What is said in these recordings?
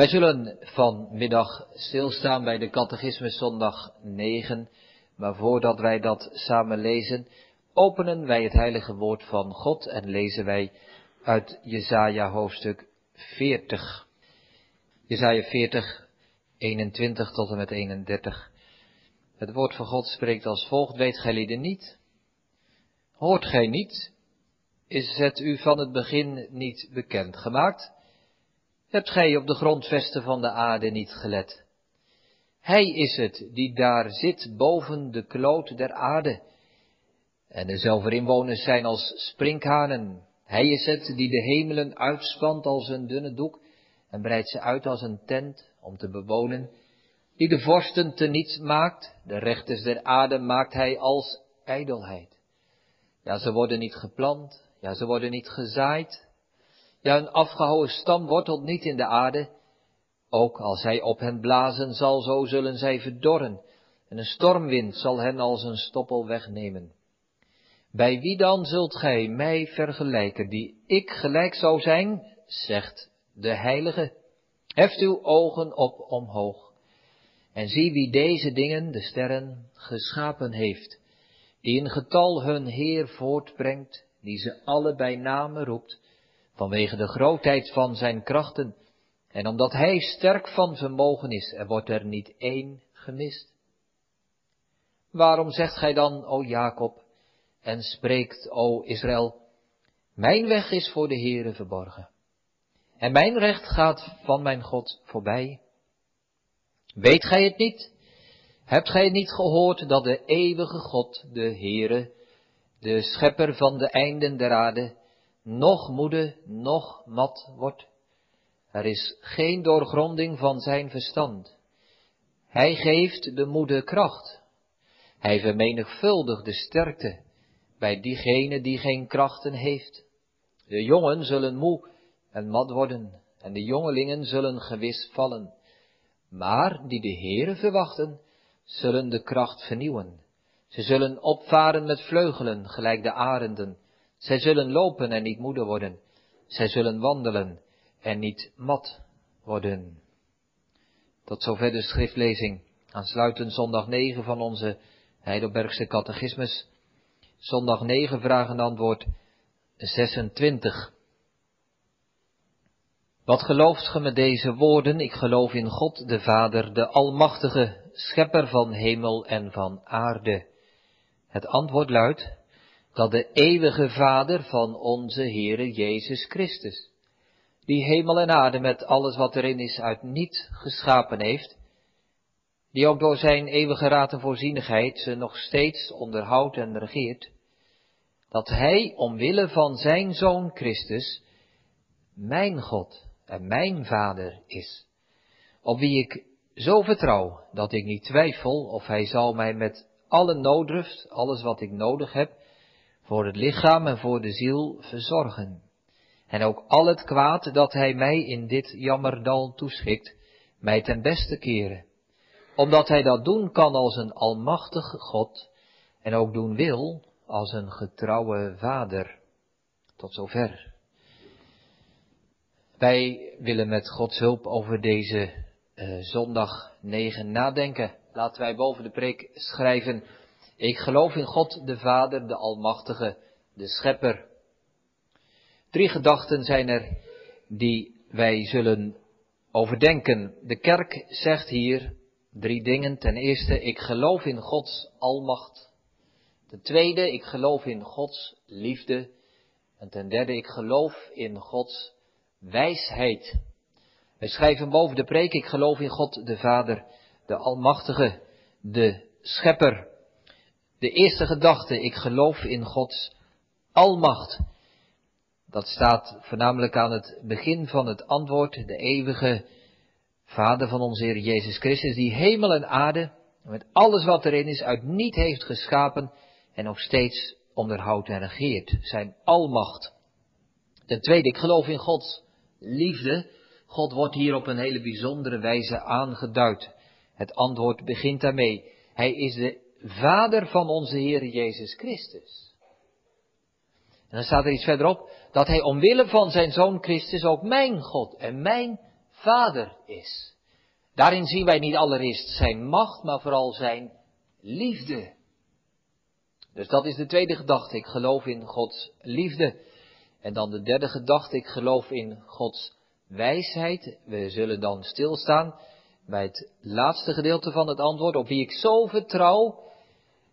Wij zullen vanmiddag stilstaan bij de Catechismus zondag 9, maar voordat wij dat samen lezen, openen wij het heilige woord van God en lezen wij uit Jesaja hoofdstuk 40. Jesaja 40, 21 tot en met 31. Het woord van God spreekt als volgt, weet gij lieden niet? Hoort gij niet? Is het u van het begin niet bekend gemaakt? Hebt gij op de grondvesten van de aarde niet gelet? Hij is het die daar zit boven de kloot der aarde. En de zelferinwoners zijn als sprinkhanen. Hij is het die de hemelen uitspant als een dunne doek en breidt ze uit als een tent om te bewonen. Die de vorsten te niets maakt, de rechters der aarde maakt hij als ijdelheid. Ja, ze worden niet geplant, ja, ze worden niet gezaaid, ja, een afgehouwen stam wortelt niet in de aarde. Ook als hij op hen blazen zal, zo zullen zij verdorren. En een stormwind zal hen als een stoppel wegnemen. Bij wie dan zult gij mij vergelijken, die ik gelijk zou zijn, zegt de Heilige. Heft uw ogen op omhoog. En zie wie deze dingen, de sterren, geschapen heeft, die in getal hun Heer voortbrengt, die ze alle bij name roept, vanwege de grootheid van zijn krachten, en omdat hij sterk van vermogen is, er wordt er niet één gemist. Waarom zegt gij dan, o Jacob, en spreekt, o Israël, mijn weg is voor de Heere verborgen, en mijn recht gaat van mijn God voorbij? Weet gij het niet? Hebt gij niet gehoord dat de eeuwige God, de Heere, de schepper van de einden der aarde, nog moede, nog mat wordt. Er is geen doorgronding van zijn verstand. Hij geeft de moede kracht. Hij vermenigvuldigt de sterkte bij diegene die geen krachten heeft. De jongen zullen moe en mat worden, en de jongelingen zullen gewis vallen. Maar die de Heere verwachten, zullen de kracht vernieuwen. Ze zullen opvaren met vleugelen, gelijk de arenden. Zij zullen lopen en niet moede worden. Zij zullen wandelen en niet mat worden. Tot zover de schriftlezing. Aansluitend zondag 9 van onze Heidelbergse catechismus. Zondag 9 vraag en antwoord 26. Wat gelooft ge met deze woorden? Ik geloof in God de Vader, de Almachtige, Schepper van hemel en van aarde. Het antwoord luidt, dat de eeuwige Vader van onze Heere Jezus Christus, die hemel en aarde met alles wat erin is uit niet geschapen heeft, die ook door zijn eeuwige raad en voorzienigheid ze nog steeds onderhoudt en regeert, dat hij omwille van zijn Zoon Christus mijn God en mijn Vader is, op wie ik zo vertrouw dat ik niet twijfel of hij zal mij met alle nooddruft, alles wat ik nodig heb, voor het lichaam en voor de ziel verzorgen. En ook al het kwaad dat hij mij in dit jammerdal toeschikt, mij ten beste keren. Omdat hij dat doen kan als een almachtige God en ook doen wil als een getrouwe vader. Tot zover. Wij willen met Gods hulp over deze uh, zondag 9 nadenken. Laten wij boven de preek schrijven ik geloof in God de Vader, de Almachtige, de Schepper. Drie gedachten zijn er die wij zullen overdenken. De kerk zegt hier drie dingen. Ten eerste, ik geloof in Gods almacht. Ten tweede, ik geloof in Gods liefde. En ten derde, ik geloof in Gods wijsheid. Wij schrijven boven de preek, ik geloof in God de Vader, de Almachtige, de Schepper. De eerste gedachte, ik geloof in Gods almacht. Dat staat voornamelijk aan het begin van het antwoord, de eeuwige Vader van onze Heer Jezus Christus, die hemel en aarde, met alles wat erin is, uit niet heeft geschapen en nog steeds onderhoudt en regeert. Zijn almacht. Ten tweede, ik geloof in Gods liefde. God wordt hier op een hele bijzondere wijze aangeduid. Het antwoord begint daarmee. Hij is de Vader van onze Heer Jezus Christus. En dan staat er iets verderop, dat Hij omwille van zijn Zoon Christus ook mijn God en mijn vader is. Daarin zien wij niet allereerst zijn macht, maar vooral zijn liefde. Dus dat is de tweede gedachte. Ik geloof in Gods liefde. En dan de derde gedachte. Ik geloof in Gods wijsheid. We zullen dan stilstaan bij het laatste gedeelte van het antwoord. Op wie ik zo vertrouw.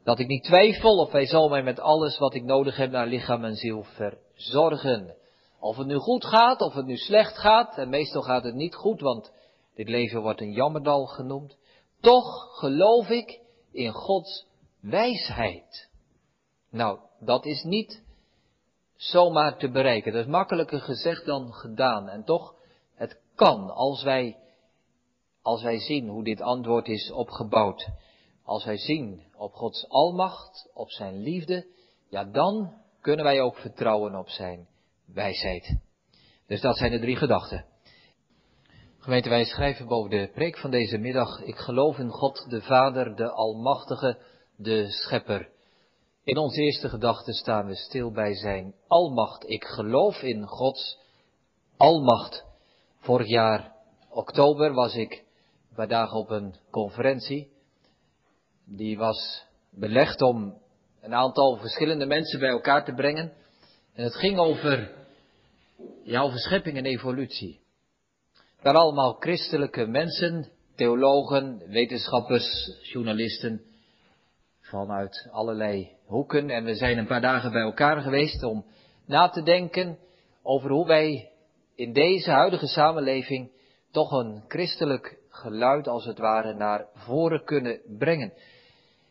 Dat ik niet twijfel of hij zal mij met alles wat ik nodig heb naar lichaam en ziel verzorgen. Of het nu goed gaat, of het nu slecht gaat. En meestal gaat het niet goed, want dit leven wordt een jammerdal genoemd. Toch geloof ik in Gods wijsheid. Nou, dat is niet zomaar te bereiken. Dat is makkelijker gezegd dan gedaan. En toch, het kan als wij, als wij zien hoe dit antwoord is opgebouwd. Als wij zien op Gods almacht, op zijn liefde, ja dan kunnen wij ook vertrouwen op zijn wijsheid. Dus dat zijn de drie gedachten. Gemeente, wij schrijven boven de preek van deze middag, ik geloof in God de Vader, de Almachtige, de Schepper. In onze eerste gedachte staan we stil bij zijn almacht. Ik geloof in Gods almacht. Vorig jaar oktober was ik een paar dagen op een conferentie. Die was belegd om een aantal verschillende mensen bij elkaar te brengen. En het ging over, ja, over schepping en evolutie. Waren allemaal christelijke mensen, theologen, wetenschappers, journalisten vanuit allerlei hoeken. En we zijn een paar dagen bij elkaar geweest om na te denken over hoe wij in deze huidige samenleving toch een christelijk geluid als het ware naar voren kunnen brengen.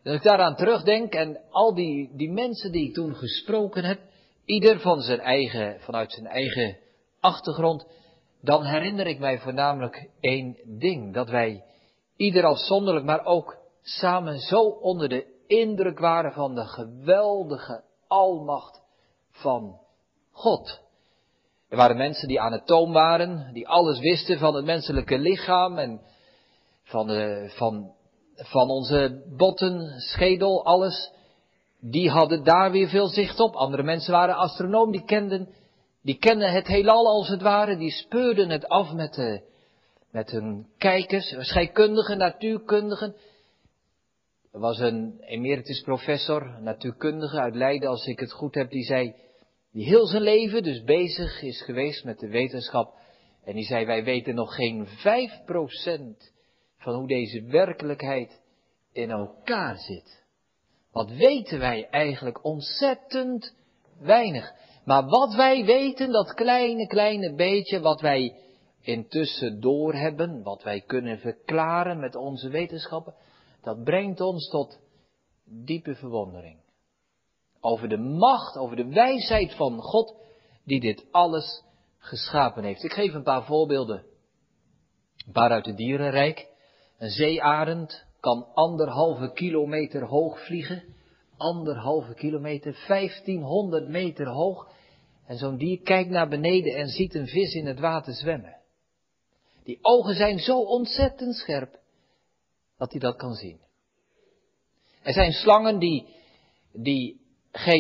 Als ik daaraan terugdenk en al die, die mensen die ik toen gesproken heb, ieder van zijn eigen, vanuit zijn eigen achtergrond, dan herinner ik mij voornamelijk één ding. Dat wij ieder afzonderlijk, maar ook samen zo onder de indruk waren van de geweldige almacht van God. Er waren mensen die anatoom waren, die alles wisten van het menselijke lichaam en van, de, van, van onze botten, schedel, alles. Die hadden daar weer veel zicht op. Andere mensen waren astronoom, die kenden, die kenden het heelal als het ware, die speurden het af met, de, met hun kijkers, scheikundigen, natuurkundigen. Er was een emeritus professor, natuurkundige uit Leiden, als ik het goed heb, die zei, die heel zijn leven dus bezig is geweest met de wetenschap. En die zei, wij weten nog geen 5% van hoe deze werkelijkheid in elkaar zit. Wat weten wij eigenlijk ontzettend weinig. Maar wat wij weten, dat kleine, kleine beetje wat wij intussen doorhebben, wat wij kunnen verklaren met onze wetenschappen, dat brengt ons tot diepe verwondering. Over de macht, over de wijsheid van God die dit alles geschapen heeft. Ik geef een paar voorbeelden. Een paar uit het dierenrijk. Een zeearend kan anderhalve kilometer hoog vliegen. Anderhalve kilometer, 1500 meter hoog. En zo'n dier kijkt naar beneden en ziet een vis in het water zwemmen. Die ogen zijn zo ontzettend scherp dat hij dat kan zien. Er zijn slangen die, die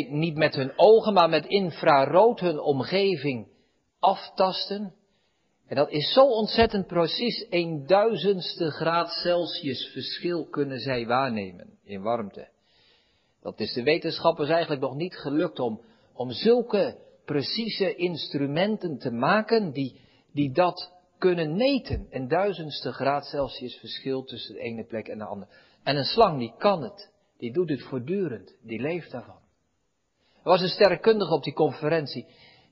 niet met hun ogen, maar met infrarood hun omgeving aftasten. En dat is zo ontzettend precies, een duizendste graad Celsius verschil kunnen zij waarnemen in warmte. Dat is de wetenschappers eigenlijk nog niet gelukt om, om zulke precieze instrumenten te maken die, die dat kunnen meten. Een duizendste graad Celsius verschil tussen de ene plek en de andere. En een slang die kan het. Die doet het voortdurend. Die leeft daarvan. Er was een sterrenkundige op die conferentie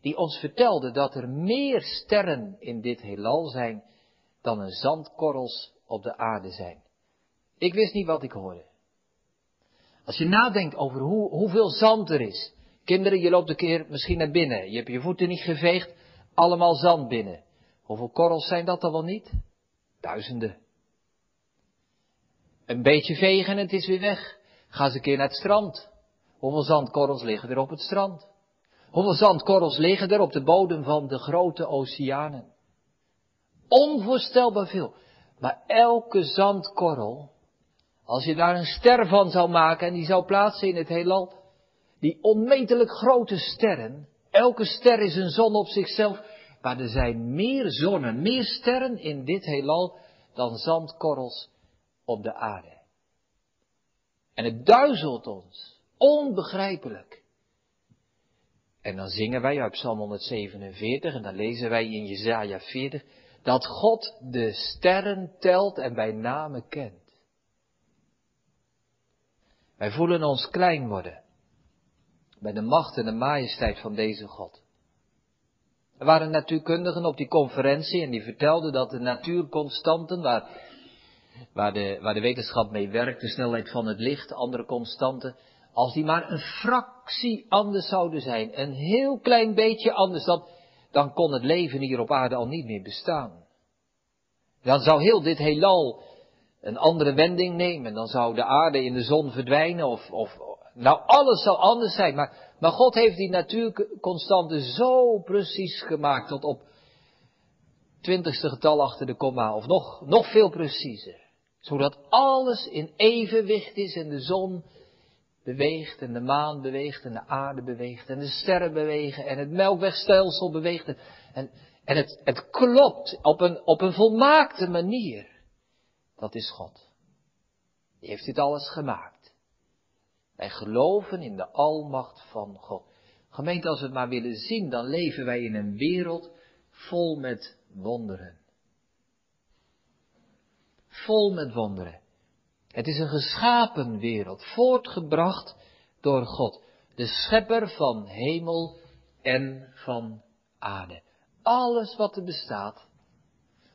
die ons vertelde dat er meer sterren in dit heelal zijn dan er zandkorrels op de aarde zijn. Ik wist niet wat ik hoorde. Als je nadenkt over hoe, hoeveel zand er is. Kinderen, je loopt een keer misschien naar binnen. Je hebt je voeten niet geveegd. Allemaal zand binnen. Hoeveel korrels zijn dat dan wel niet? Duizenden. Een beetje vegen en het is weer weg. Ga eens een keer naar het strand. Hoeveel zandkorrels liggen er op het strand? Hoeveel zandkorrels liggen er op de bodem van de grote oceanen? Onvoorstelbaar veel. Maar elke zandkorrel, als je daar een ster van zou maken en die zou plaatsen in het heelal, die onmetelijk grote sterren, elke ster is een zon op zichzelf, Maar er zijn meer zonnen, meer sterren in dit heelal dan zandkorrels op de aarde. En het duizelt ons, onbegrijpelijk. En dan zingen wij uit Psalm 147 en dan lezen wij in Jezaja 40 dat God de sterren telt en bij name kent. Wij voelen ons klein worden bij de macht en de majesteit van deze God. Er waren natuurkundigen op die conferentie en die vertelden dat de natuurconstanten, waar, waar, de, waar de wetenschap mee werkt, de snelheid van het licht, andere constanten, als die maar een fractie anders zouden zijn, een heel klein beetje anders, dan, dan kon het leven hier op aarde al niet meer bestaan. Dan zou heel dit heelal een andere wending nemen. Dan zou de aarde in de zon verdwijnen of, of nou alles zou anders zijn. Maar, maar God heeft die natuurconstante zo precies gemaakt tot op twintigste getal achter de komma of nog, nog veel preciezer. Zodat alles in evenwicht is en de zon beweegt en de maan beweegt en de aarde beweegt en de sterren bewegen en het melkwegstelsel beweegt. En, en het, het klopt op een, op een volmaakte manier. Dat is God. Die heeft dit alles gemaakt. Wij geloven in de almacht van God. Gemeente, als we het maar willen zien, dan leven wij in een wereld vol met wonderen. Vol met wonderen. Het is een geschapen wereld, voortgebracht door God, de schepper van hemel en van aarde. Alles wat er bestaat.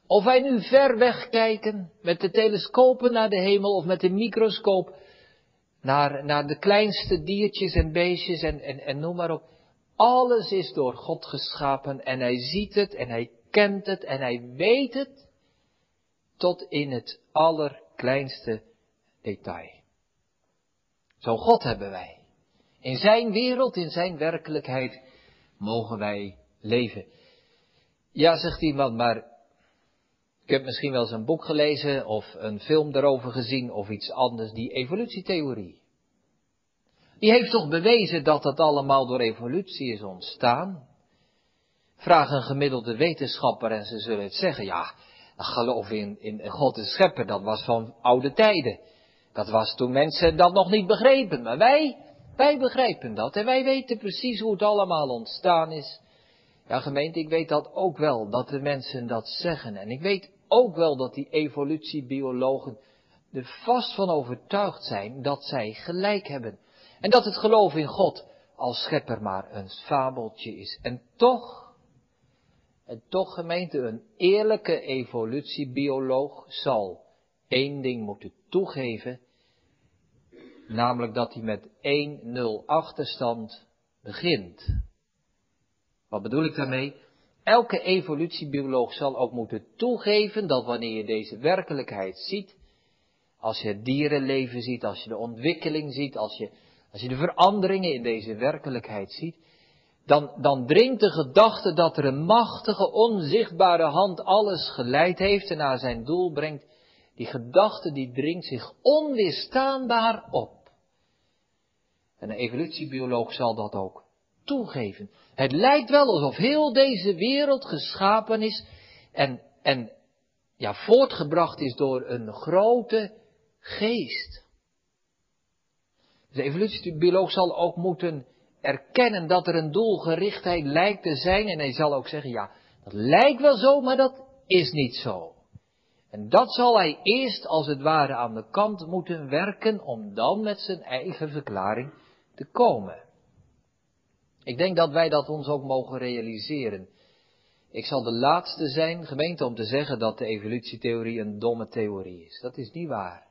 Of wij nu ver weg kijken met de telescopen naar de hemel of met de microscoop naar, naar de kleinste diertjes en beestjes en, en, en noem maar op. Alles is door God geschapen en hij ziet het en hij kent het en hij weet het tot in het allerkleinste detail. Zo God hebben wij. In zijn wereld, in zijn werkelijkheid mogen wij leven. Ja, zegt iemand, maar ik heb misschien wel eens een boek gelezen of een film daarover gezien of iets anders, die evolutietheorie. Die heeft toch bewezen dat dat allemaal door evolutie is ontstaan? Vraag een gemiddelde wetenschapper en ze zullen het zeggen, ja, geloof in, in God de schepper, dat was van oude tijden. Dat was toen mensen dat nog niet begrepen, maar wij, wij begrijpen dat en wij weten precies hoe het allemaal ontstaan is. Ja, gemeente, ik weet dat ook wel, dat de mensen dat zeggen. En ik weet ook wel dat die evolutiebiologen er vast van overtuigd zijn dat zij gelijk hebben. En dat het geloof in God als schepper maar een fabeltje is. En toch, en toch gemeente, een eerlijke evolutiebioloog zal één ding moeten toegeven, namelijk dat hij met 1-0 achterstand begint. Wat bedoel ik daarmee? Elke evolutiebioloog zal ook moeten toegeven dat wanneer je deze werkelijkheid ziet, als je het dierenleven ziet, als je de ontwikkeling ziet, als je, als je de veranderingen in deze werkelijkheid ziet, dan, dan dringt de gedachte dat er een machtige, onzichtbare hand alles geleid heeft en naar zijn doel brengt, die gedachte die dringt zich onweerstaanbaar op. En een evolutiebioloog zal dat ook toegeven. Het lijkt wel alsof heel deze wereld geschapen is en, en ja, voortgebracht is door een grote geest. De evolutiebioloog zal ook moeten erkennen dat er een doelgerichtheid lijkt te zijn en hij zal ook zeggen, ja, dat lijkt wel zo, maar dat is niet zo. En dat zal hij eerst als het ware aan de kant moeten werken om dan met zijn eigen verklaring te komen. Ik denk dat wij dat ons ook mogen realiseren. Ik zal de laatste zijn, gemeente, om te zeggen dat de evolutietheorie een domme theorie is. Dat is niet waar.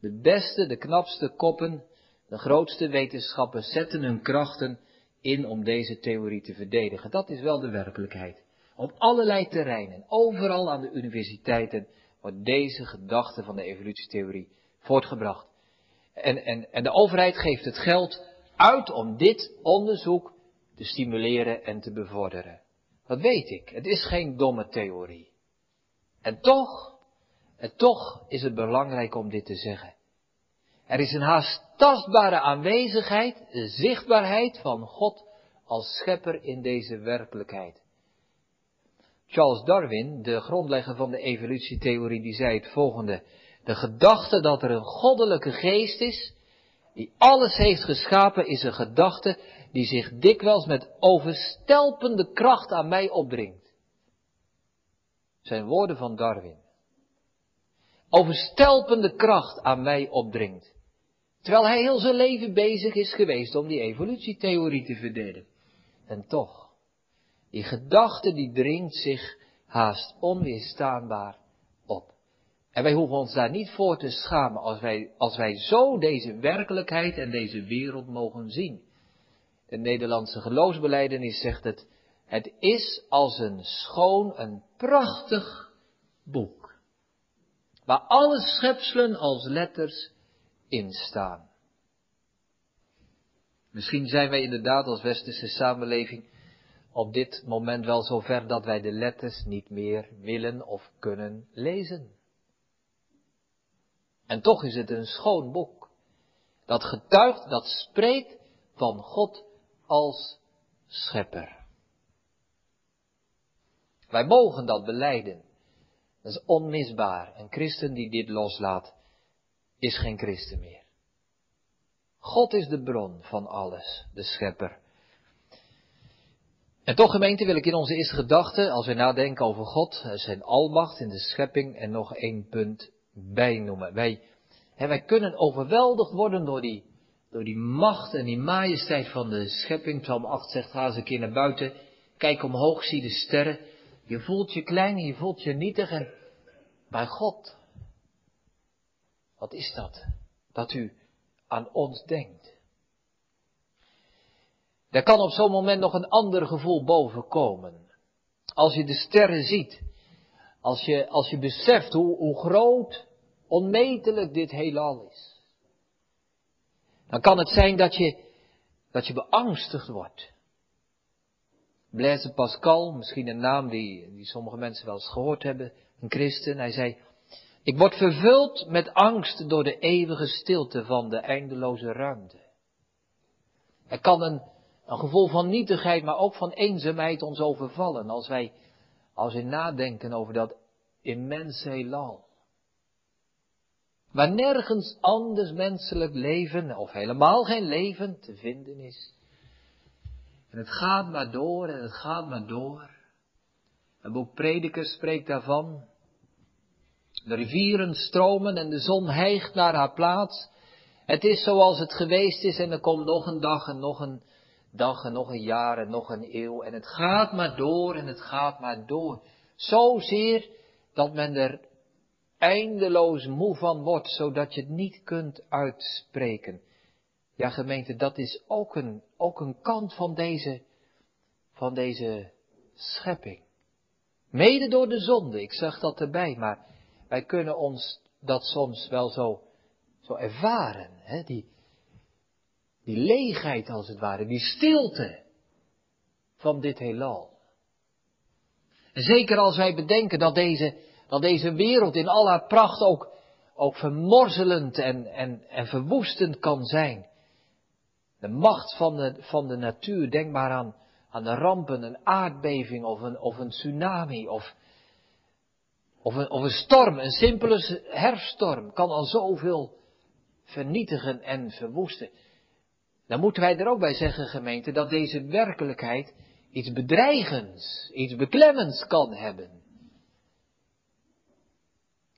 De beste, de knapste koppen, de grootste wetenschappers zetten hun krachten in om deze theorie te verdedigen. Dat is wel de werkelijkheid. Op allerlei terreinen, overal aan de universiteiten, wordt deze gedachte van de evolutietheorie voortgebracht. En, en, en de overheid geeft het geld uit om dit onderzoek te stimuleren en te bevorderen. Dat weet ik. Het is geen domme theorie. En toch, en toch is het belangrijk om dit te zeggen. Er is een haast tastbare aanwezigheid, zichtbaarheid van God als schepper in deze werkelijkheid. Charles Darwin, de grondlegger van de evolutietheorie, die zei het volgende. De gedachte dat er een goddelijke geest is, die alles heeft geschapen, is een gedachte die zich dikwijls met overstelpende kracht aan mij opdringt. Zijn woorden van Darwin. Overstelpende kracht aan mij opdringt. Terwijl hij heel zijn leven bezig is geweest om die evolutietheorie te verdedigen. En toch, die gedachte die dringt zich haast onweerstaanbaar. En wij hoeven ons daar niet voor te schamen als wij, als wij zo deze werkelijkheid en deze wereld mogen zien. De Nederlandse geloofsbeleidenis zegt het, het is als een schoon, een prachtig boek. Waar alle schepselen als letters in staan. Misschien zijn wij inderdaad als westerse samenleving op dit moment wel zover dat wij de letters niet meer willen of kunnen lezen. En toch is het een schoon boek. Dat getuigt, dat spreekt van God als schepper. Wij mogen dat beleiden. Dat is onmisbaar. Een christen die dit loslaat, is geen christen meer. God is de bron van alles, de schepper. En toch gemeente wil ik in onze eerste gedachte, als we nadenken over God, zijn almacht in de schepping en nog één punt bijnoemen. Wij, hè, wij kunnen overweldigd worden door die, door die macht en die majesteit van de schepping. Psalm 8 zegt, ga eens een keer naar buiten, kijk omhoog, zie de sterren. Je voelt je klein en je voelt je nietig en bij God. Wat is dat? Dat u aan ons denkt. Er kan op zo'n moment nog een ander gevoel bovenkomen. Als je de sterren ziet, als je, als je beseft hoe, hoe groot, onmetelijk dit heelal is. Dan kan het zijn dat je, dat je beangstigd wordt. Blaise Pascal, misschien een naam die, die sommige mensen wel eens gehoord hebben, een christen, hij zei, ik word vervuld met angst door de eeuwige stilte van de eindeloze ruimte. Er kan een, een gevoel van nietigheid, maar ook van eenzaamheid ons overvallen als wij, als we nadenken over dat immense heelal. Waar nergens anders menselijk leven, of helemaal geen leven, te vinden is. En het gaat maar door en het gaat maar door. Een boek Prediker spreekt daarvan. De rivieren stromen en de zon hijgt naar haar plaats. Het is zoals het geweest is en er komt nog een dag en nog een dag en nog een jaar en nog een eeuw. En het gaat maar door en het gaat maar door. Zozeer dat men er eindeloos moe van wordt, zodat je het niet kunt uitspreken. Ja, gemeente, dat is ook een, ook een kant van deze, van deze schepping. Mede door de zonde, ik zeg dat erbij, maar wij kunnen ons dat soms wel zo, zo ervaren, hè? Die, die leegheid als het ware, die stilte van dit heelal. En zeker als wij bedenken dat deze, dat deze wereld in al haar pracht ook, ook vermorzelend en, en, en verwoestend kan zijn. De macht van de, van de natuur, denk maar aan, aan de rampen, een aardbeving of een, of een tsunami of, of een, of een storm, een simpele herfststorm kan al zoveel vernietigen en verwoesten. Dan moeten wij er ook bij zeggen, gemeente, dat deze werkelijkheid iets bedreigends, iets beklemmends kan hebben.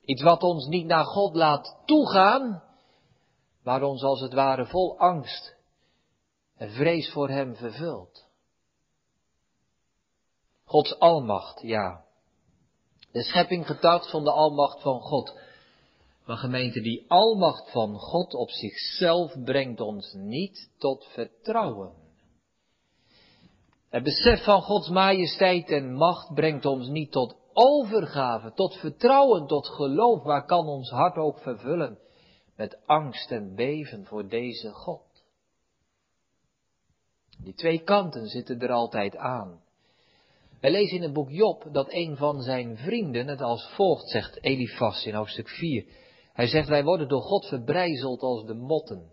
Iets wat ons niet naar God laat toegaan, maar ons als het ware vol angst en vrees voor Hem vervult. Gods almacht, ja. De schepping getuigt van de almacht van God. Maar gemeente, die almacht van God op zichzelf brengt ons niet tot vertrouwen. Het besef van Gods majesteit en macht brengt ons niet tot overgave, tot vertrouwen, tot geloof, waar kan ons hart ook vervullen met angst en beven voor deze God. Die twee kanten zitten er altijd aan. Wij lezen in het boek Job dat een van zijn vrienden het als volgt zegt, Elifas in hoofdstuk 4. Hij zegt, wij worden door God verbrijzeld als de motten.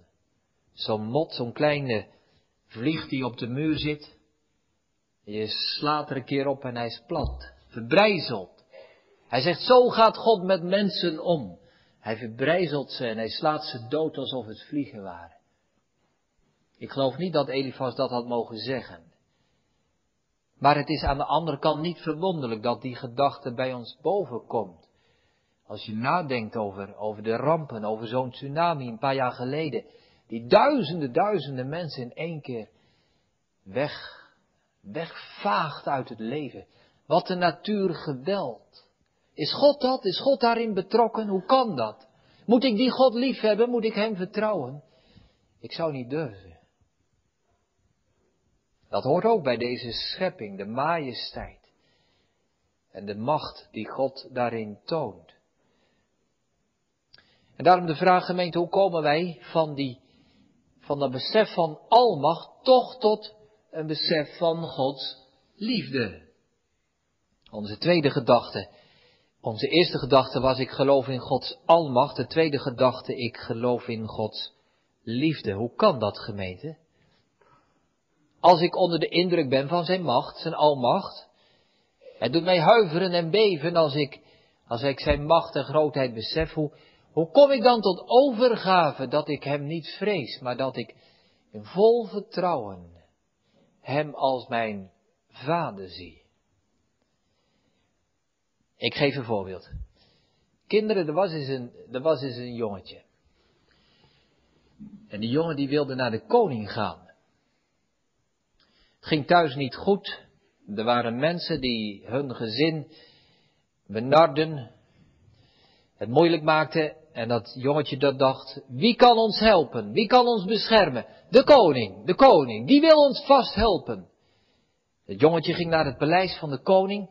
Zo'n mot, zo'n kleine vlieg die op de muur zit. Je slaat er een keer op en hij is plat, verbrijzelt. Hij zegt, zo gaat God met mensen om. Hij verbrijzelt ze en hij slaat ze dood alsof het vliegen waren. Ik geloof niet dat Elifas dat had mogen zeggen. Maar het is aan de andere kant niet verwonderlijk dat die gedachte bij ons bovenkomt. Als je nadenkt over, over de rampen, over zo'n tsunami een paar jaar geleden, die duizenden, duizenden mensen in één keer weg, wegvaagt uit het leven. Wat de natuur geweld. Is God dat? Is God daarin betrokken? Hoe kan dat? Moet ik die God lief hebben? Moet ik Hem vertrouwen? Ik zou niet durven. Dat hoort ook bij deze schepping, de majesteit en de macht die God daarin toont. En daarom de vraag gemeente, hoe komen wij van die, van dat besef van almacht toch tot een besef van Gods liefde? Onze tweede gedachte, onze eerste gedachte was ik geloof in Gods almacht, de tweede gedachte ik geloof in Gods liefde. Hoe kan dat gemeente? Als ik onder de indruk ben van zijn macht, zijn almacht. Het doet mij huiveren en beven als ik, als ik zijn macht en grootheid besef. Hoe, hoe kom ik dan tot overgave dat ik hem niet vrees, maar dat ik in vol vertrouwen hem als mijn vader zie? Ik geef een voorbeeld. Kinderen, er was eens een, er was eens een jongetje. En die jongen die wilde naar de koning gaan ging thuis niet goed. Er waren mensen die hun gezin benarden, het moeilijk maakten. En dat jongetje dat dacht, wie kan ons helpen? Wie kan ons beschermen? De koning, de koning, die wil ons vast helpen. Het jongetje ging naar het paleis van de koning.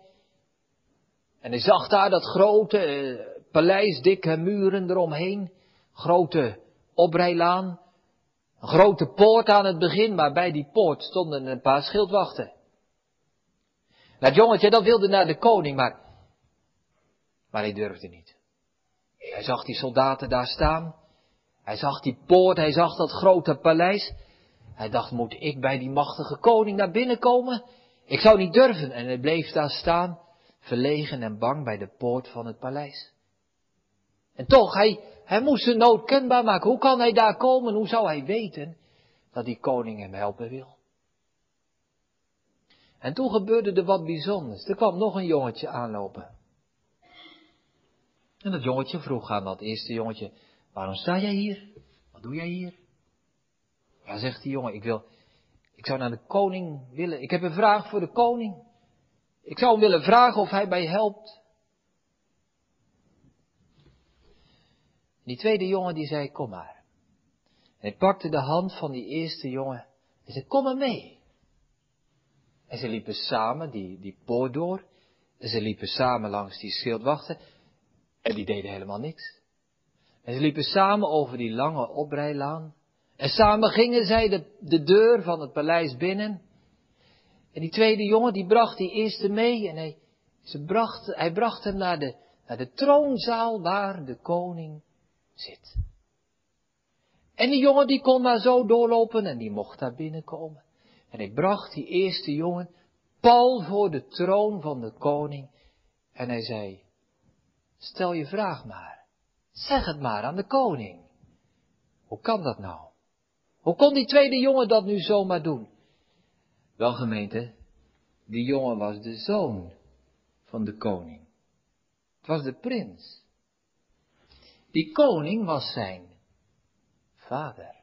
En hij zag daar dat grote eh, paleis, dikke muren eromheen. Grote oprijlaan. Een grote poort aan het begin, maar bij die poort stonden een paar schildwachten. Het jongetje dat wilde naar de koning, maar, maar hij durfde niet. Hij zag die soldaten daar staan. Hij zag die poort, hij zag dat grote paleis. Hij dacht, moet ik bij die machtige koning naar binnen komen? Ik zou niet durven. En hij bleef daar staan, verlegen en bang bij de poort van het paleis. En toch, hij, hij moest zijn nood kenbaar maken. Hoe kan hij daar komen? Hoe zou hij weten dat die koning hem helpen wil? En toen gebeurde er wat bijzonders. Er kwam nog een jongetje aanlopen. En dat jongetje vroeg aan dat eerste jongetje, waarom sta jij hier? Wat doe jij hier? Ja, zegt die jongen, ik wil, ik zou naar de koning willen, ik heb een vraag voor de koning. Ik zou hem willen vragen of hij mij helpt. Die tweede jongen die zei, kom maar. En hij pakte de hand van die eerste jongen en zei, kom maar mee. En ze liepen samen die, die poort door. En ze liepen samen langs die schildwachten. En die deden helemaal niks. En ze liepen samen over die lange oprijlaan. En samen gingen zij de, de deur van het paleis binnen. En die tweede jongen, die bracht die eerste mee. En hij, ze bracht, hij bracht hem naar de, naar de troonzaal waar de koning zit. En die jongen die kon daar zo doorlopen en die mocht daar binnenkomen. En ik bracht die eerste jongen pal voor de troon van de koning. En hij zei, stel je vraag maar. Zeg het maar aan de koning. Hoe kan dat nou? Hoe kon die tweede jongen dat nu zomaar doen? Wel gemeente, die jongen was de zoon van de koning. Het was de prins. Die koning was zijn vader.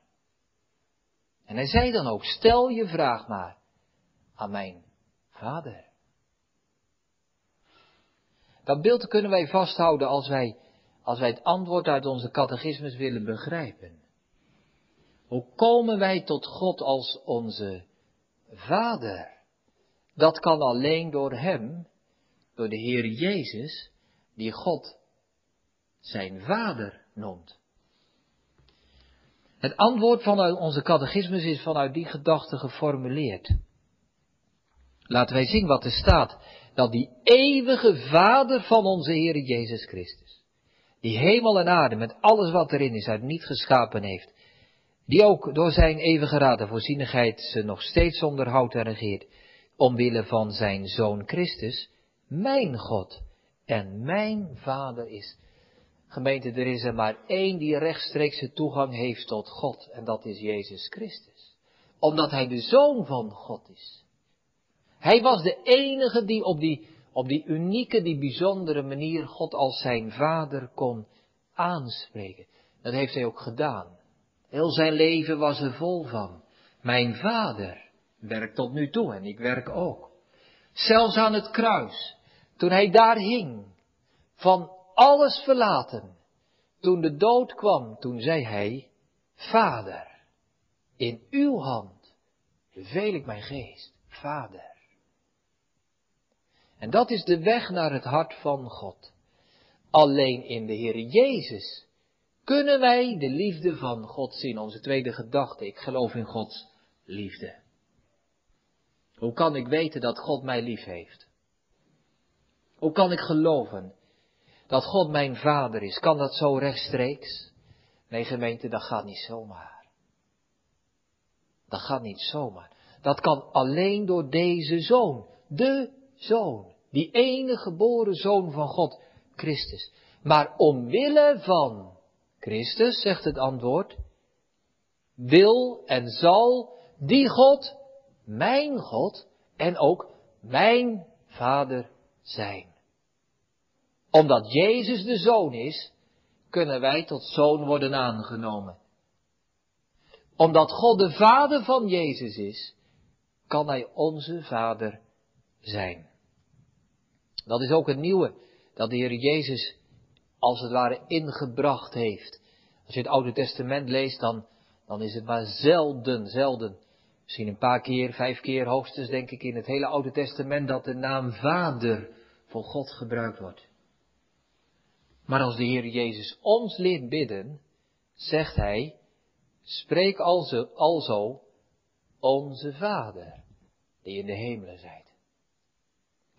En hij zei dan ook, stel je vraag maar aan mijn vader. Dat beeld kunnen wij vasthouden als wij, als wij het antwoord uit onze catechismus willen begrijpen. Hoe komen wij tot God als onze vader? Dat kan alleen door Hem, door de Heer Jezus, die God zijn vader noemt. Het antwoord vanuit onze catechismus is vanuit die gedachte geformuleerd. Laten wij zien wat er staat. Dat die eeuwige Vader van onze Heer Jezus Christus, die hemel en aarde met alles wat erin is uit niet geschapen heeft, die ook door zijn eeuwige raad en voorzienigheid ze nog steeds onderhoudt en regeert, omwille van zijn Zoon Christus, mijn God en mijn Vader is. Gemeente, er is er maar één die rechtstreekse toegang heeft tot God en dat is Jezus Christus. Omdat Hij de Zoon van God is. Hij was de enige die op die, op die unieke, die bijzondere manier God als zijn Vader kon aanspreken. Dat heeft Hij ook gedaan. Heel zijn leven was er vol van. Mijn Vader werkt tot nu toe en ik werk ook. Zelfs aan het kruis, toen hij daar hing, van alles verlaten. Toen de dood kwam, toen zei hij, Vader, in uw hand beveel ik mijn geest, Vader. En dat is de weg naar het hart van God. Alleen in de Heer Jezus kunnen wij de liefde van God zien. Onze tweede gedachte, ik geloof in Gods liefde. Hoe kan ik weten dat God mij lief heeft? Hoe kan ik geloven dat God mijn vader is? Kan dat zo rechtstreeks? Nee, gemeente, dat gaat niet zomaar. Dat gaat niet zomaar. Dat kan alleen door deze zoon, de zoon, die enige geboren zoon van God, Christus. Maar omwille van Christus, zegt het antwoord, wil en zal die God, mijn God en ook mijn Vader zijn. Omdat Jezus de Zoon is, kunnen wij tot Zoon worden aangenomen. Omdat God de Vader van Jezus is, kan Hij onze Vader zijn. Dat is ook het nieuwe dat de Heer Jezus als het ware ingebracht heeft. Als je het Oude Testament leest, dan, dan is het maar zelden, zelden, misschien een paar keer, vijf keer hoogstens denk ik in het hele Oude Testament, dat de naam Vader voor God gebruikt wordt. Maar als de Heer Jezus ons leert bidden, zegt Hij, spreek alzo, alzo onze Vader, die in de hemelen zijt.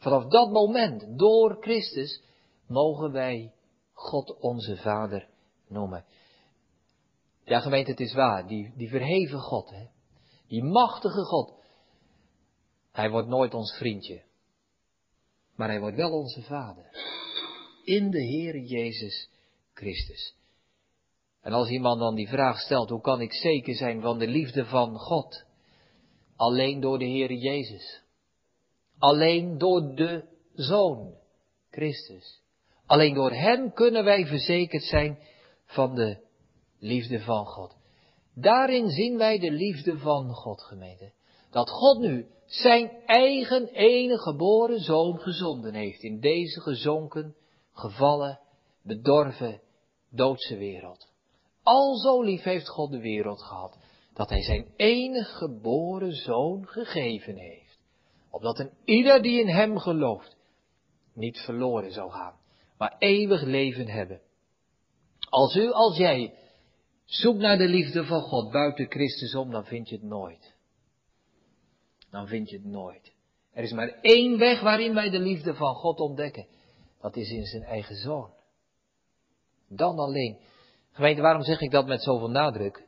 Vanaf dat moment, door Christus, mogen wij God onze Vader noemen. Ja, gemeente, het is waar. Die, die verheven God, hè? die machtige God. Hij wordt nooit ons vriendje. Maar hij wordt wel onze Vader. In de Heere Jezus Christus. En als iemand dan die vraag stelt, hoe kan ik zeker zijn van de liefde van God? Alleen door de Heere Jezus. Alleen door de Zoon, Christus. Alleen door Hem kunnen wij verzekerd zijn van de liefde van God. Daarin zien wij de liefde van God, gemeente. Dat God nu zijn eigen enige geboren zoon gezonden heeft in deze gezonken, gevallen, bedorven, doodse wereld. Al zo lief heeft God de wereld gehad, dat hij zijn enige geboren zoon gegeven heeft. Opdat een ieder die in hem gelooft, niet verloren zou gaan, maar eeuwig leven hebben. Als u, als jij, zoekt naar de liefde van God buiten Christus om, dan vind je het nooit. Dan vind je het nooit. Er is maar één weg waarin wij de liefde van God ontdekken. Dat is in zijn eigen zoon. Dan alleen. Gemeente, waarom zeg ik dat met zoveel nadruk?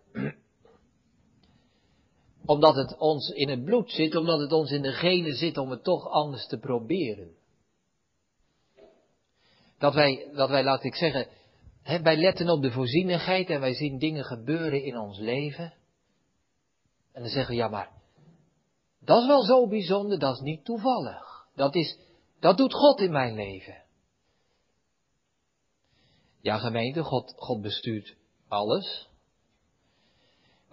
Omdat het ons in het bloed zit, omdat het ons in de genen zit om het toch anders te proberen. Dat wij, dat wij, laat ik zeggen, hè, wij letten op de voorzienigheid en wij zien dingen gebeuren in ons leven. En dan zeggen we, ja maar, dat is wel zo bijzonder, dat is niet toevallig. Dat is, dat doet God in mijn leven. Ja gemeente, God, God bestuurt alles.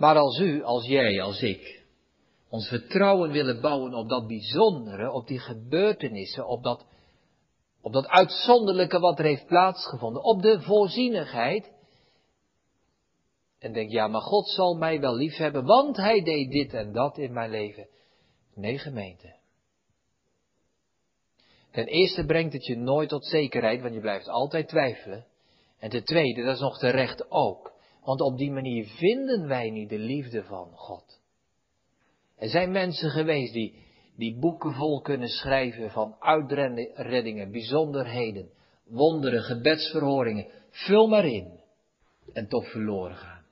Maar als u, als jij, als ik, ons vertrouwen willen bouwen op dat bijzondere, op die gebeurtenissen, op dat op dat uitzonderlijke wat er heeft plaatsgevonden, op de voorzienigheid. En denk, ja, maar God zal mij wel lief hebben, want Hij deed dit en dat in mijn leven. Nee, gemeente. Ten eerste brengt het je nooit tot zekerheid, want je blijft altijd twijfelen. En ten tweede, dat is nog terecht ook. Want op die manier vinden wij niet de liefde van God. Er zijn mensen geweest die, die boeken vol kunnen schrijven van uitreddingen, bijzonderheden, wonderen, gebedsverhoringen. Vul maar in. En toch verloren gaan.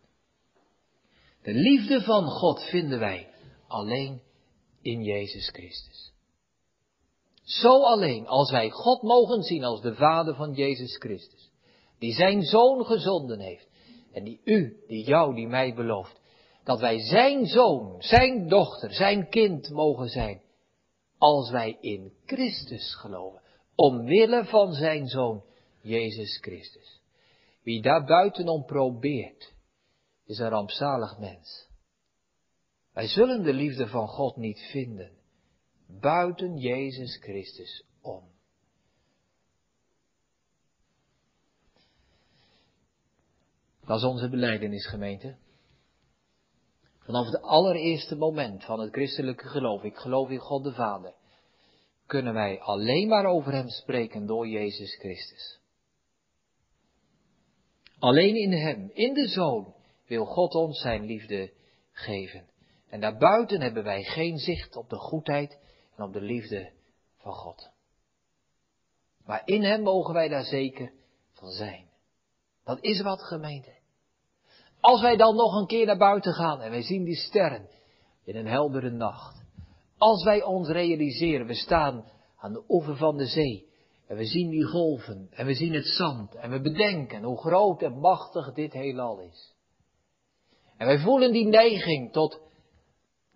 De liefde van God vinden wij alleen in Jezus Christus. Zo alleen als wij God mogen zien als de Vader van Jezus Christus, die zijn Zoon gezonden heeft, en die u, die jou, die mij belooft, dat wij zijn Zoon, zijn dochter, zijn kind mogen zijn, als wij in Christus geloven, omwille van zijn Zoon, Jezus Christus. Wie daar buitenom probeert, is een rampzalig mens. Wij zullen de liefde van God niet vinden buiten Jezus Christus om. Dat is onze beleidenisgemeente. Vanaf het allereerste moment van het christelijke geloof, ik geloof in God de Vader, kunnen wij alleen maar over Hem spreken door Jezus Christus. Alleen in Hem, in de Zoon, wil God ons Zijn liefde geven. En daarbuiten hebben wij geen zicht op de goedheid en op de liefde van God. Maar in Hem mogen wij daar zeker van zijn. Dat is wat gemeente. Als wij dan nog een keer naar buiten gaan en wij zien die sterren in een heldere nacht. Als wij ons realiseren, we staan aan de oever van de zee en we zien die golven en we zien het zand en we bedenken hoe groot en machtig dit heelal is. En wij voelen die neiging tot,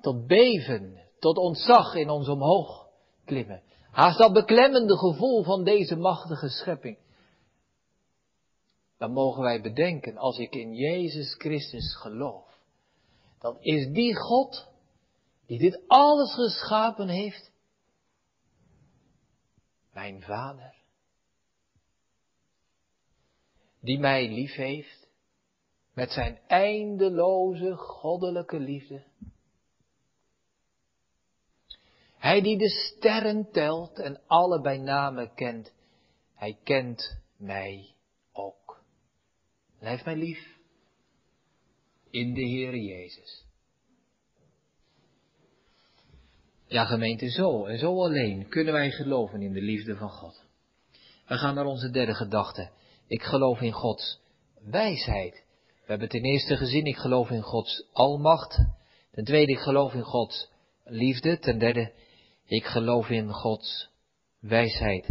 tot beven, tot ontzag in ons omhoog klimmen. Haast dat beklemmende gevoel van deze machtige schepping. Dan mogen wij bedenken, als ik in Jezus Christus geloof, dan is die God die dit alles geschapen heeft, mijn Vader, die mij lief heeft met zijn eindeloze goddelijke liefde. Hij die de sterren telt en alle bij name kent, hij kent mij heeft mij lief in de Heer Jezus. Ja, gemeente, zo en zo alleen kunnen wij geloven in de liefde van God. We gaan naar onze derde gedachte. Ik geloof in Gods wijsheid. We hebben ten eerste gezien, ik geloof in Gods almacht. Ten tweede, ik geloof in Gods liefde. Ten derde, ik geloof in Gods wijsheid.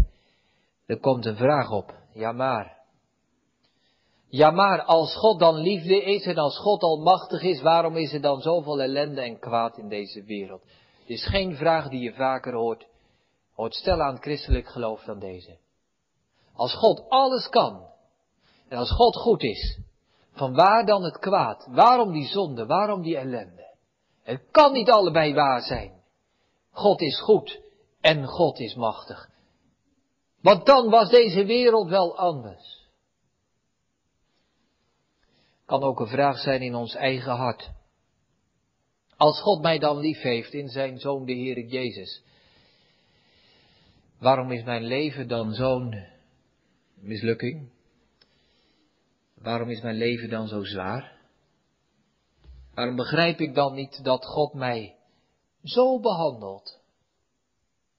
Er komt een vraag op. Ja maar. Ja maar, als God dan liefde is en als God almachtig is, waarom is er dan zoveel ellende en kwaad in deze wereld? Het is geen vraag die je vaker hoort, hoort stellen aan christelijk geloof dan deze. Als God alles kan, en als God goed is, van waar dan het kwaad? Waarom die zonde? Waarom die ellende? Het kan niet allebei waar zijn. God is goed en God is machtig. Want dan was deze wereld wel anders. Kan ook een vraag zijn in ons eigen hart. Als God mij dan lief heeft in zijn Zoon de Heer Jezus, waarom is mijn leven dan zo'n mislukking? Waarom is mijn leven dan zo zwaar? Waarom begrijp ik dan niet dat God mij zo behandelt?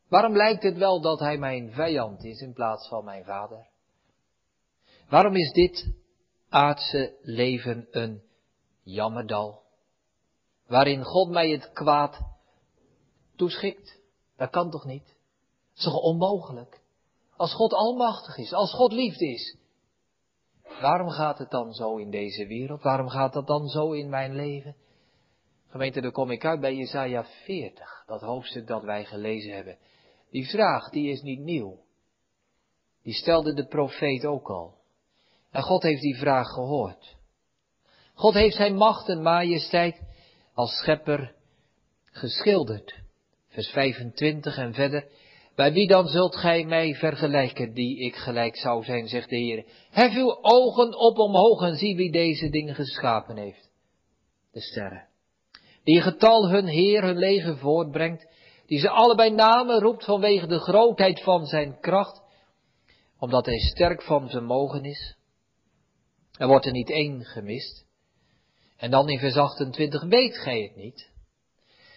Waarom lijkt het wel dat hij mijn vijand is in plaats van mijn vader? Waarom is dit aardse leven een jammerdal? waarin God mij het kwaad toeschikt. Dat kan toch niet? Dat is toch onmogelijk? Als God almachtig is, als God liefde is. Waarom gaat het dan zo in deze wereld? Waarom gaat dat dan zo in mijn leven? Gemeente, dan kom ik uit bij Jesaja 40, dat hoofdstuk dat wij gelezen hebben. Die vraag, die is niet nieuw. Die stelde de profeet ook al. En God heeft die vraag gehoord. God heeft zijn macht en majesteit als schepper geschilderd. Vers 25 en verder. Bij wie dan zult gij mij vergelijken, die ik gelijk zou zijn, zegt de Heer. Hef uw ogen op omhoog en zie wie deze dingen geschapen heeft. De sterren. Die getal hun Heer, hun leger voortbrengt, die ze allebei namen roept vanwege de grootheid van zijn kracht, omdat hij sterk van vermogen is. Er wordt er niet één gemist. En dan in vers 28, weet gij het niet?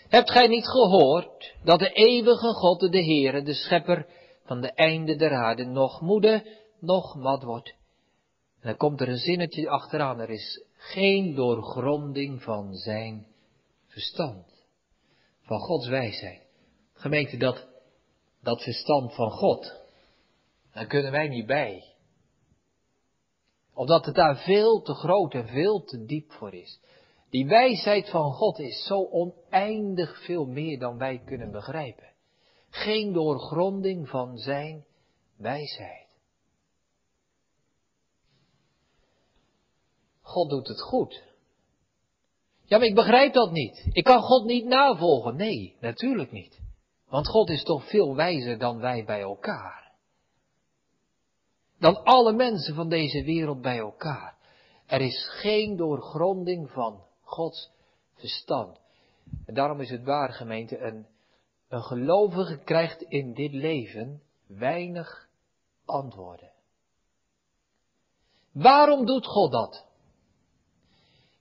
Hebt gij niet gehoord dat de eeuwige God, de Heere, de schepper van de einde der aarde, nog moede, nog mat wordt? En dan komt er een zinnetje achteraan, er is geen doorgronding van zijn verstand, van Gods wijsheid. Gemeente, dat, dat verstand van God. Daar kunnen wij niet bij. Omdat het daar veel te groot en veel te diep voor is. Die wijsheid van God is zo oneindig veel meer dan wij kunnen begrijpen. Geen doorgronding van zijn wijsheid. God doet het goed. Ja, maar ik begrijp dat niet. Ik kan God niet navolgen. Nee, natuurlijk niet. Want God is toch veel wijzer dan wij bij elkaar. Dan alle mensen van deze wereld bij elkaar. Er is geen doorgronding van Gods verstand. En daarom is het waar, gemeente, een, een gelovige krijgt in dit leven weinig antwoorden. Waarom doet God dat?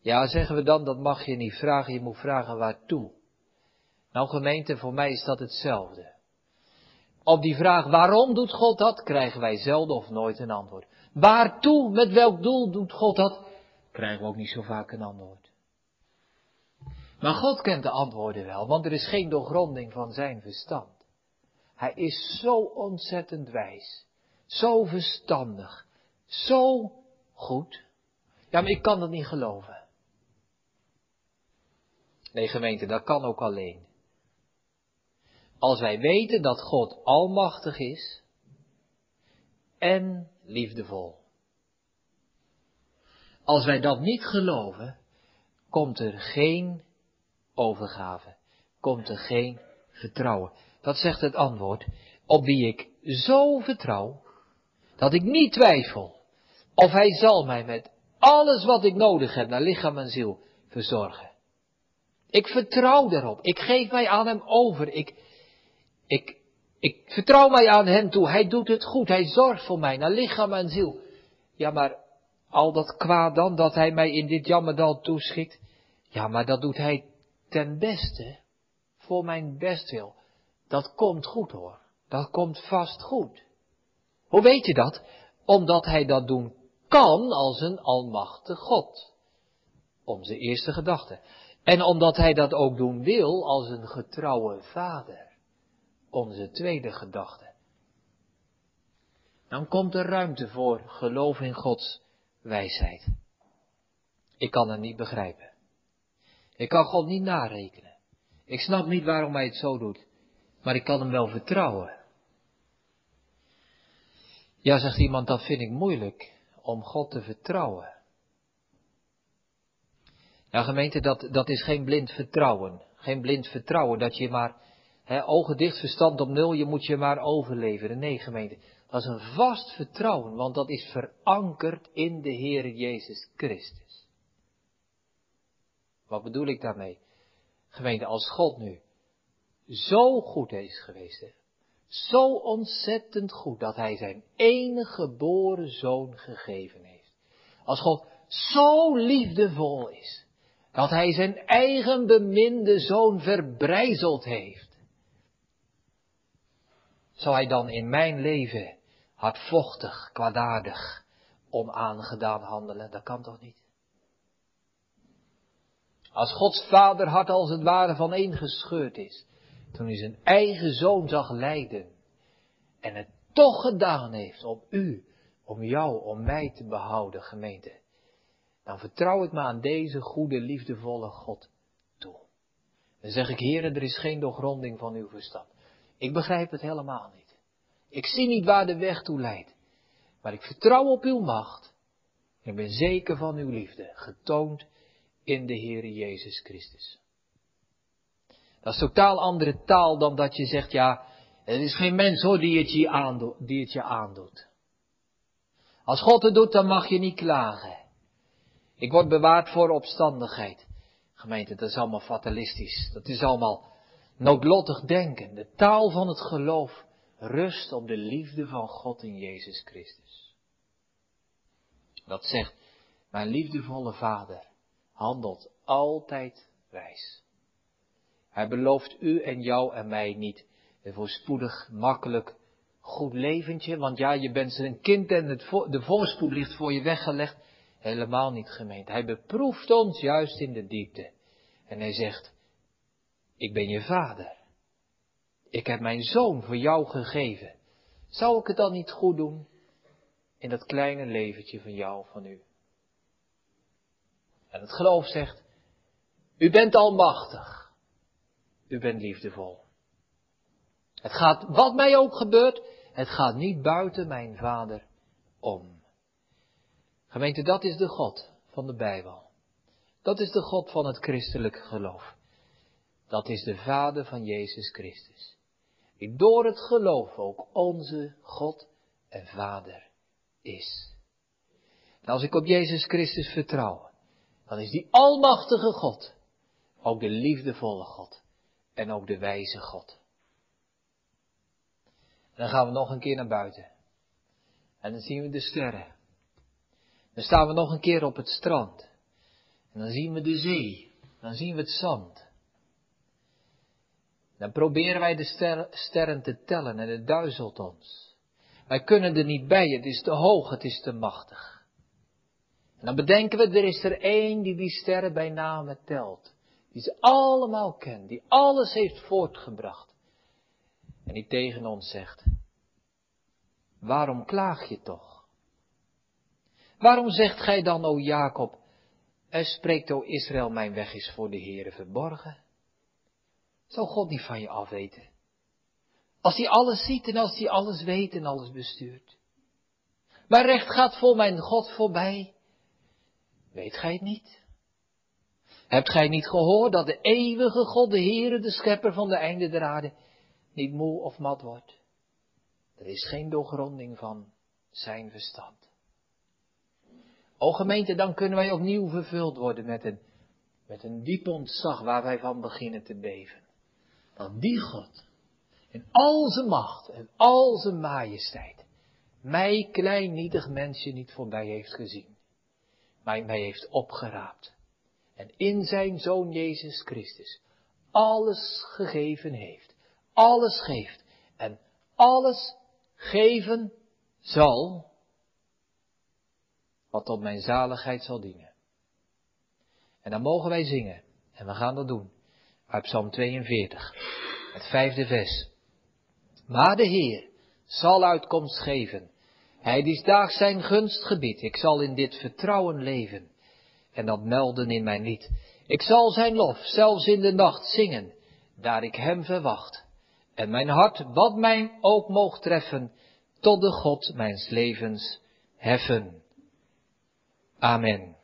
Ja, zeggen we dan, dat mag je niet vragen, je moet vragen waartoe. Nou gemeente, voor mij is dat hetzelfde. Op die vraag waarom doet God dat, krijgen wij zelden of nooit een antwoord. Waartoe, met welk doel doet God dat, krijgen we ook niet zo vaak een antwoord. Maar God kent de antwoorden wel, want er is geen doorgronding van zijn verstand. Hij is zo ontzettend wijs, zo verstandig, zo goed. Ja, maar ik kan dat niet geloven. Nee, gemeente, dat kan ook alleen. Als wij weten dat God almachtig is en liefdevol. Als wij dat niet geloven, komt er geen overgave, komt er geen vertrouwen. Dat zegt het antwoord, op wie ik zo vertrouw, dat ik niet twijfel of hij zal mij met alles wat ik nodig heb naar lichaam en ziel verzorgen. Ik vertrouw daarop. Ik geef mij aan hem over. Ik, ik, ik vertrouw mij aan hem toe. Hij doet het goed. Hij zorgt voor mij naar lichaam en ziel. Ja, maar al dat kwaad dan dat hij mij in dit jammerdal toeschikt. Ja, maar dat doet hij ten beste. Voor mijn bestwil. Dat komt goed hoor. Dat komt vast goed. Hoe weet je dat? Omdat hij dat doen kan als een almachtig God. Onze eerste gedachte. En omdat hij dat ook doen wil als een getrouwe vader. Onze tweede gedachte. Dan komt er ruimte voor geloof in Gods wijsheid. Ik kan het niet begrijpen. Ik kan God niet narekenen. Ik snap niet waarom hij het zo doet. Maar ik kan hem wel vertrouwen. Ja, zegt iemand, dat vind ik moeilijk om God te vertrouwen. Ja, gemeente, dat, dat is geen blind vertrouwen. Geen blind vertrouwen dat je maar, hè, ogen dicht, verstand op nul, je moet je maar overleveren. Nee, gemeente, dat is een vast vertrouwen, want dat is verankerd in de Heer Jezus Christus. Wat bedoel ik daarmee? Gemeente, als God nu zo goed is geweest, hè, zo ontzettend goed dat Hij zijn enige geboren zoon gegeven heeft. Als God zo liefdevol is, dat hij zijn eigen beminde zoon verbrijzeld heeft. Zou hij dan in mijn leven hardvochtig, kwaadaardig, onaangedaan handelen? Dat kan toch niet? Als Gods vader hart als het ware van gescheurd is, toen hij zijn eigen zoon zag lijden en het toch gedaan heeft om u, om jou, om mij te behouden, gemeente dan vertrouw ik me aan deze goede, liefdevolle God toe. Dan zeg ik, heren, er is geen doorgronding van uw verstand. Ik begrijp het helemaal niet. Ik zie niet waar de weg toe leidt. Maar ik vertrouw op uw macht. Ik ben zeker van uw liefde, getoond in de Heere Jezus Christus. Dat is totaal andere taal dan dat je zegt, ja, er is geen mens hoor die het je. Die het je aandoet. Als God het doet, dan mag je niet klagen. Ik word bewaard voor opstandigheid. Gemeente, dat is allemaal fatalistisch. Dat is allemaal noodlottig denken. De taal van het geloof rust op de liefde van God in Jezus Christus. Dat zegt, mijn liefdevolle Vader handelt altijd wijs. Hij belooft u en jou en mij niet een voorspoedig, makkelijk, goed leventje, want ja, je bent een kind en het de voorspoed ligt voor je weggelegd. Helemaal niet gemeend. Hij beproeft ons juist in de diepte. En hij zegt, ik ben je vader. ik heb mijn zoon voor jou gegeven. Zou ik het dan niet goed doen in dat kleine leventje van jou, van u? En het geloof zegt, u bent almachtig. U bent liefdevol. Het gaat, wat mij ook gebeurt, het gaat niet buiten mijn vader om. Gemeente, dat is de God van de Bijbel. Dat is de God van het christelijk geloof. Dat is de Vader van Jezus Christus. Die door het geloof ook onze God en Vader is. En als ik op Jezus Christus vertrouw, dan is die almachtige God ook de liefdevolle God en ook de wijze God. Dan gaan we nog een keer naar buiten. En dan zien we de sterren. Dan staan we nog een keer op het strand. En dan zien we de zee. Dan zien we het zand. Dan proberen wij de sterren te tellen en het duizelt ons. Wij kunnen er niet bij, het is te hoog, het is te machtig. En dan bedenken we, er is er één die die sterren bij name telt. Die ze allemaal kent, die alles heeft voortgebracht. En die tegen ons zegt, waarom klaag je toch? Waarom zegt gij dan, o Jacob, en spreekt, o Israël, mijn weg is voor de Heere verborgen? Zal God niet van je afweten? Als hij alles ziet en als hij alles weet en alles bestuurt. Maar recht gaat voor mijn God voorbij. Weet gij het niet? Hebt gij niet gehoord dat de eeuwige God, de Heere, de schepper van de einde der aarde, niet moe of mat wordt? Er is geen doorgronding van zijn verstand. O gemeente, dan kunnen wij opnieuw vervuld worden met een, met een diep ontzag waar wij van beginnen te beven. Dat die God, in al zijn macht en al zijn majesteit, mij, klein nietig mensje, niet voorbij heeft gezien, maar mij heeft opgeraapt. En in zijn Zoon Jezus Christus alles gegeven heeft. Alles geeft. En alles geven zal wat tot mijn zaligheid zal dienen. En dan mogen wij zingen, en we gaan dat doen, uit Psalm 42, het vijfde vers. Maar de Heer zal uitkomst geven. Hij die daags zijn gunst gebiedt. Ik zal in dit vertrouwen leven en dat melden in mijn lied. Ik zal zijn lof zelfs in de nacht zingen, daar ik hem verwacht. En mijn hart, wat mij ook moog treffen, tot de God mijns levens heffen. Amen.